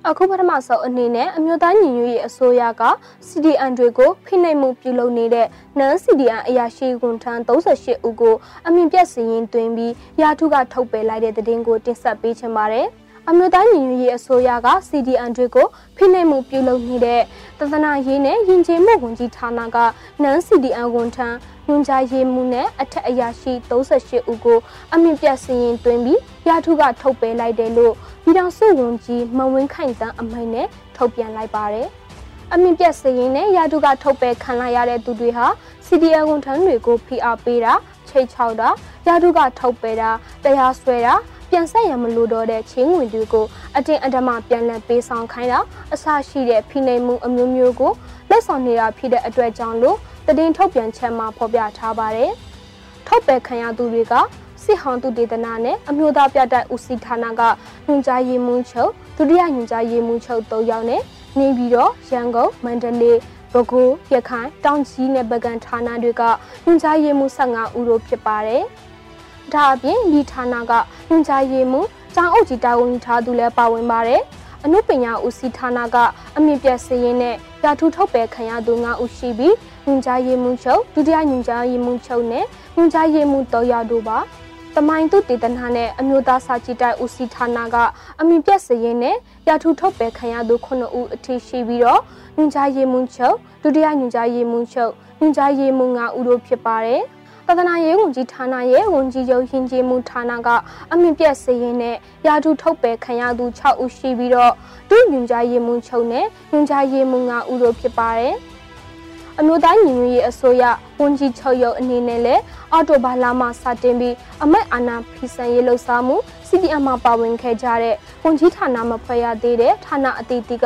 အခုပထမဆုံးအနေနဲ့အမျိုးသားညီညွတ်ရေးအစိုးရက CDN တွေကိုဖိနှိပ်မှုပြုလုပ်နေတဲ့ non CDN အရာရှိဝန်ထမ်း38ဦးကိုအမြင့်ပြတ်စီရင်သွင်းပြီးရာထုကထုတ်ပယ်လိုက်တဲ့တဲ့တင်ကိုတင်ဆက်ပေးချင်ပါတယ်။အမျိုးသားညီညွတ်ရေးအစိုးရက CDN တွေကိုဖိနှိပ်မှုပြုလုပ်နေတဲ့တသနာရေးနဲ့ယဉ်ကျေးမှုဝန်ကြီးဌာနကနန် CDN ဝန်ထမ်းညွှန်ကြားရေးမှူးနဲ့အထက်အရာရှိ38ဦးကိုအမြင့်ပြတ်စည်ရင်တွင်ပြီး ရထုကထုတ်ပယ်လိုက်တယ်လို့ပြည်ထောင်စုဝန်ကြီးမဝင်းခိုင်တန်းအမိန့်နဲ့ထုတ်ပြန်လိုက်ပါတယ်။အမြင့်ပြတ်စည်ရင်နဲ့ရထုကထုတ်ပယ်ခံလိုက်ရတဲ့သူတွေဟာ CDN ဝန်ထမ်းတွေကိုဖိအားပေးတာချိတ်ချောက်တာရထုကထုတ်ပယ်တာတရားစွဲတာပြန်ဆက်ရမလို့တော့တဲ့ချင်းဝင်တွေကိုအတင်းအဓမ္မပြန်လည်ပေးဆောင်ခိုင်းတာအဆရှိတဲ့ဖိနှိပ်မှုအမျိုးမျိုးကိုလက်ဆောင်နေတာဖြစ်တဲ့အတွက်ကြောင့်လို့တည်င်းထုတ်ပြန်ချက်မှာဖော်ပြထားပါတယ်။ထုတ်ပယ်ခံရသူတွေက စစ်ဟောင်းသူဒေသနာနဲ့အမျိုးသားပြတ်တိုက်ဦးစီးဌာနကညွှန်ကြားရေးမှူးချုပ်ဒုတိယညွှန်ကြားရေးမှူးချုပ်၃ယောက်နဲ့နေပြည်တော်ရန်ကုန်မန္တလေးပဲခူးရခိုင်တောင်ကြီးနဲ့ပကံဌာနတွေကညွှန်ကြားရေးမှူး15ဦးတို့ဖြစ်ပါတယ်။ဒါအပြင်ဒီဌာနကညွှန်ကြားရေးမှူးကျောင်းအုပ်ကြီးတာဝန်ထားသူလည်းပါဝင်ပါတယ်။အနုပညာဦးစီးဌာနကအမြင့်ပြတ်စည်ရင်နဲ့ရာထူးထုတ်ပယ်ခံရသူ9ဦးရှိပြီးညွှန်ကြားရေးမှူးချုပ်ဒုတိယညွှန်ကြားရေးမှူးချုပ်နဲ့ညွှန်ကြားရေးမှူးတော်ရတို့ပါ။ တမိုင်းသူတည်တနာနဲ့အမျိုးသားစာကြည့်တိုက်ဦးစီးဌာနကအမြင့်ပြတ်စည်ရင်နဲ့ရာထူးထုတ်ပယ်ခံရသူ9ဦးအထိရှိပြီးတော့ညွှန်ကြားရေးမှူးချုပ်ဒုတိယညွှန်ကြားရေးမှူးချုပ်ညွှန်ကြားရေးမှူး9ဦးတို့ဖြစ်ပါတယ်။သာသနာရေးဝန်ကြီးဌာနရဲ့ဝန်ကြီးချုပ်ရင်ကျေးမှုဌာနကအမြင့်ပြတ်စည်ရင်နဲ့ရာထူးထုတ်ပယ်ခံရသူ6ဦးရှိပြီးတော့ဒုညွန်ကြားရေးမှူးချုပ်နဲ့ညွန်ကြားရေးမှူး9ဦးတို့ဖြစ်ပါတယ်။ အအမျိုးသားညီညွတ်ရေးအစိုးရဝန်ကြီးချုပ်ရုံးအနေနဲ့လည်းအော်တိုဘာလမှစတင်ပြီးအမက်အာဏာဖီဆန်ရေးလှုပ်ရှားမှု CDM မှာပါဝင်ခဲ့ကြတဲ့ဝန်ကြီးဌာနမဖွဲ့ရသေးတဲ့ဌာနအသီးသီးက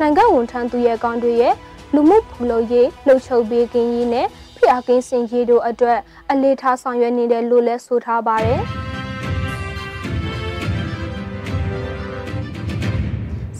နိုင်ငံဝန်ထမ်းသူရဲကောင်းတွေရဲ့လူမှုဖူလုံရေးလှုပ်ချုပ်ပေးခြင်းရေးနဲ့ဖိအားကင်းစင်ရေးတို့အတွက်အလေးထားဆောင်ရွက်နေတယ်လို့လည်းဆိုထားပါတယ်။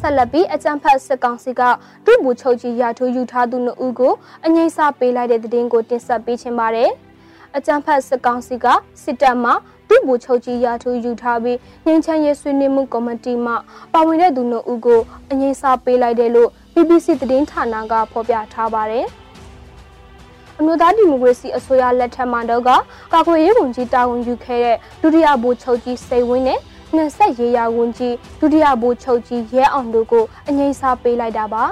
ဆက်လက်ပြီးအကြံဖတ်စစ်ကောင်စီကဒုဗိုလ်ချုပ်ကြီးရာထူးယူထားသူနှစ်ဦးကိုအငိမ့်စားပေးလိုက်တဲ့တဲ့တင်ကိုတင်ဆက်ပေးခြင်းပါတယ်။အကြံဖတ်စစ်ကောင်စီကစစ်တပ်မှဒုဗိုလ်ချုပ်ကြီးရာထူးယူထားပြီးငင်းချမ်းရေးဆွေးနွေးမှုကော်မတီမှပါဝင်တဲ့သူနှစ်ဦးကိုအငိမ့်စားပေးလိုက်တယ်လို့ BBC သတင်းဌာနကဖော်ပြထားပါတယ်။အမျိုးသားဒီမိုကရေစီအစိုးရလက်ထက်မှာတော့ကာကွယ်ရေးဝန်ကြီးတာဝန်ယူခဲ့တဲ့ဒုတိယဗိုလ်ချုပ်ကြီးစိန်ဝင်းနဲ့ နှဆက်ရေးရာဝန်ကြီးဒုတိယဗိုလ်ချုပ်ကြီးရဲအောင်တို့ကိုအငိမ့်စားပေးလိုက်တာပါ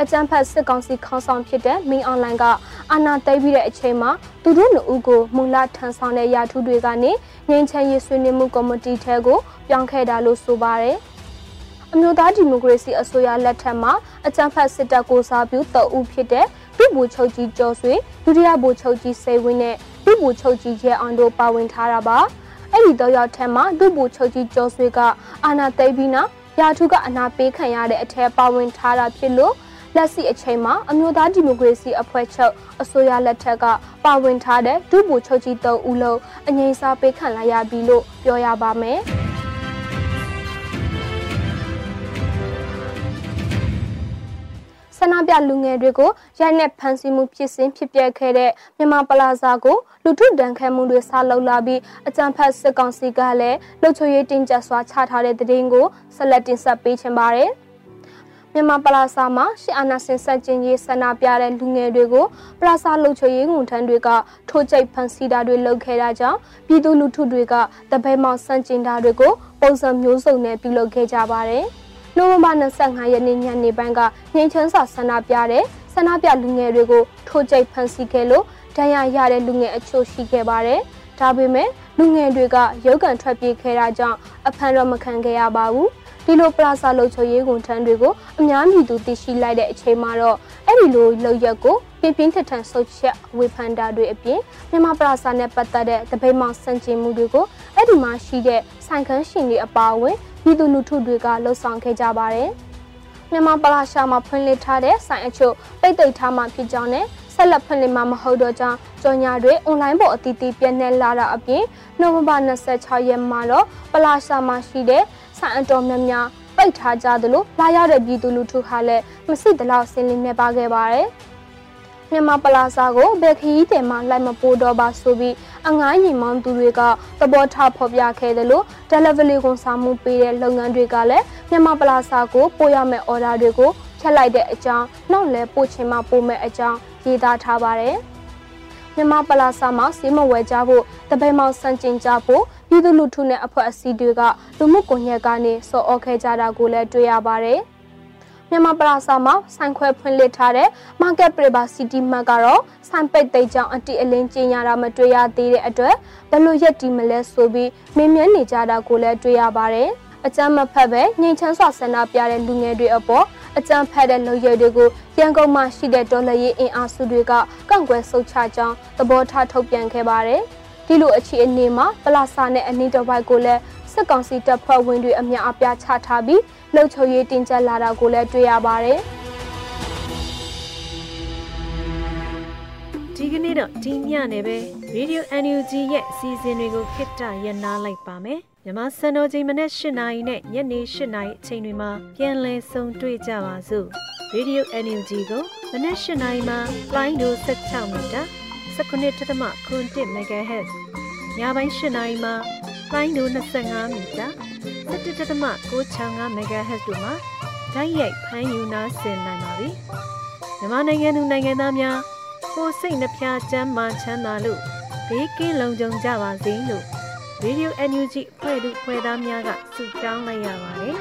အကြံဖတ်စစ်ကောင်စီခေါင်းဆောင်ဖြစ်တဲ့မင်းအွန်လိုင်းကအာဏာသိမ်းပြီးတဲ့အချိန်မှာသူတို့နှစ်ဦးကိုမူလထမ်းဆောင်တဲ့ရာထူးတွေကနေငင်းချမ်းရေးဆွေးနွေးမှုကော်မတီထဲကိုပြောင်းခဲ့တာလို့ဆိုပါတယ်အမျိုးသားဒီမိုကရေစီအစိုးရလက်ထက်မှာအကြံဖတ်စစ်တပ်ကိုစားပြုတအုပ်ဖြစ်တဲ့ဒုဗိုလ်ချုပ်ကြီးကျော်ဆွေဒုတိယဗိုလ်ချုပ်ကြီးစေဝင်းနဲ့ဒုဗိုလ်ချုပ်ကြီးရဲအောင်တို့ပါဝင်ထားတာပါ။ အဲ့ဒီတော့ရောက်ထက်မှာဒုဘူချုပ်ကြီးကျော်ဆွေကအာနာသိပြီးနောက်ရာထူးကအနာပေးခံရတဲ့အထက်ပါဝင်ထားတာဖြစ်လို့လက်ရှိအချိန်မှာအမျိုးသားဒီမိုကရေစီအဖွဲ့ချုပ်အစိုးရလက်ထက်ကပါဝင်ထားတဲ့ဒုဘူချုပ်ကြီး၃ဦးလုံးအငြိမ်းစားပေးခံလိုက်ရပြီလို့ပြောရပါမယ်။ ဆန္ဒပြလူငယ်တွေကိုရိုက်နှက်ဖမ်းဆီးမှုဖြစ်စဉ်ဖြစ်ပျက်ခဲ့တဲ့မြန်မာပလာဇာကိုလူထုတန်ခတ်မှုတွေဆလှုပ်လာပြီးအကြံဖတ်စစ်ကောင်စီကလည်းလှုပ်ချွေရေးတင်ကြစွာချထားတဲ့တဲ့င်းကိုဆက်လက်တင်ဆက်ပေးချင်ပါတယ်။မြန်မာပလာဇာမှာရှီအာနာစင်ဆက်ကျင်ရေးဆန္ဒပြတဲ့လူငယ်တွေကိုပလာဇာလှုပ်ချွေရေးငုံထမ်းတွေကထိုးကျိတ်ဖမ်းဆီးတာတွေလုပ်ခဲ့တာကြောင့်ပြည်သူလူထုတွေကတပည့်မောင်ဆန့်ကျင်တာတွေကိုပုံစံမျိုးစုံနဲ့ပြုလုပ်ခဲ့ကြပါတယ်။ နိုဝင်ဘာ25ရက်နေ့ညနေပိုင်းကငိန်ချမ်းစာဆန္ဒပြတဲ့ဆန္ဒပြလူငယ်တွေကိုထိုးကျိတ်ဖမ်းဆီးခဲ့လို့ဒဏ်ရာရတဲ့လူငယ်အချို့ရှိခဲ့ပါတယ်။ဒါပေမဲ့လူငယ်တွေကရုပ်ကန်ထွက်ပြေးခဲ့တာကြောင့်အဖမ်းတော့မခံခဲ့ရပါဘူး။ဒီလိုပလာဇာလုံချုံရေးကုန်ထမ်းတွေကိုအများပြည်သူသိရှိလိုက်တဲ့အချိန်မှာတော့အဲ့ဒီလိုလောက်ရက်ကိုပြင်းပြင်းထန်ထန်ဆုတ်ချက်ဝေဖန်တာတွေအပြင်မြန်မာပလာဇာနဲ့ပတ်သက်တဲ့တပိတ်မောင်စံကျင်မှုတွေကိုအဲ့ဒီမှာရှိတဲ့ဆိုင်ခန်းရှင်တွေအပါအဝင် ပြည်သူလူထုတွေကလှုပ်ဆောင်ခဲ့ကြပါတယ်။မြန်မာပလာရှာမှာဖွင့်လှစ်ထားတဲ့ဆိုင်အချို့ပိတ်သိမ်းထားမှဖြစ်ကြောင်းနဲ့ဆက်လက်ဖွင့်လှစ်မှာမဟုတ်တော့ကြောင်းကြော်ညာတွေအွန်လိုင်းပေါ်အသီးသီးပြန့်နှံ့လာတာအပြင်နိုဝင်ဘာ26ရက်မှာတော့ပလာရှာမှာရှိတဲ့ဆိုင်အတော်များများပိတ်ထားကြသလိုလာရောက်တဲ့ပြည်သူလူထုဟာလည်းမစစ်တလောက်ဆင်းလင်းနေပါခဲ့ပါတယ်။ မြန်မာပလာဇာကိုဘယ်ခရီးတယ်မှလိုက်မပို့တော့ပါဆိုပြီးအငားညီမောင်းသူတွေကသဘောထားဖော်ပြခဲ့တယ်လို့ delivery ကိုစာမှုပေးတဲ့လုပ်ငန်းတွေကလည်းမြန်မာပလာဇာကိုပို့ရမယ့် order တွေကိုဖြတ်လိုက်တဲ့အကြောင်းနောက်လည်းပို့ချင်မှပို့မဲ့အကြောင်းရေးသားထားပါတယ်မြန်မာပလာဇာမှာစီးမဝဲကြဖို့တပည့်မောင်စံကျင်ကြဖို့ပြည်သူလူထုနဲ့အဖွဲ့အစည်းတွေကလူမှုကွန်ရက်ကနေစော်ဩခဲ့ကြတာကိုလည်းတွေ့ရပါတယ်။ မြန်မာပလာစာမှာဆိုင်ခွဲဖွင့်လှစ်ထားတဲ့ Market Priva City Mart ကတော့ဆိုင်ပိတ်သိမ်းကြောင်းအတိအလင်းကျင်းရတာမတွေ့ရသေးတဲ့အတွက်ဘယ်လိုရက်တီမလဲဆိုပြီးမင်းမြန်းနေကြတာကိုလည်းတွေ့ရပါတယ်။အကြမ်းမဖက်ပဲငြိမ်ချမ်းစွာဆန္ဒပြတဲ့လူငယ်တွေအပေါ်အကြမ်းဖက်တဲ့လူရဲတွေကိုရန်ကုန်မှာရှိတဲ့ဒေါ်လာရေးအင်အားစုတွေကကန့်ကွက်ဆုတ်ချကြောင်းသဘောထားထုတ်ပြန်ခဲ့ပါတယ်။ဒီလိုအခြေအနေမှာပလာစာနဲ့အနီးတစ်ဝိုက်ကိုလည်း စစ်ကောင်စီတပ်ဖွဲ့ဝင်တွေအများအပြားချထားပြီးလှုပ်ချုပ်ရေးတင်ကျပ်လာတာကိုလည်းတွေ့ရပါတယ်။ဒီကနေ့တော့ဒီညနေပဲ Radio NUG ရဲ့အစီအစဉ်တွေကိုခਿੱတရနာလိုက်ပါမယ်။မြမစံတော်ချိန်မနေ့၈နာရီနဲ့ညနေ၈နာရီအချိန်တွေမှာပြန်လည်ဆုံတွေ့ကြပါစို့။ Radio NUG ကိုမနေ့၈နာရီမှာ line တို့16မီတာ19.7 MHz ညပိုင်း၈နာရီမှာ လိုင်းဒို25မီတာ17.665 MHz တို့မှာဓာတ်ရိုက်ဖမ်းယူနာဆင်နိုင်ပါပြီ။မြန်မာနိုင်ငံသူနိုင်ငံသားများကိုစိတ်နှပြချမ်းမှချမ်းသာလို့ဘေးကင်းလုံခြုံကြပါစေလို့ Radio NUG ဖွဲ့သူဖွဲ့သားများကဆုတောင်းလိုက်ရပါတယ်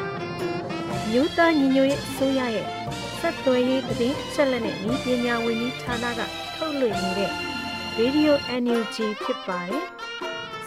။မြို့သားညီညွတ်ရေးအစိုးရရဲ့ဆက်သွယ်ရေးသတင်းအချက်အလက်နဲ့ဤပညာဝန်ကြီးဌာနကထုတ်လွှင့်နေတဲ့ Radio NUG ဖြစ်ပါတယ်။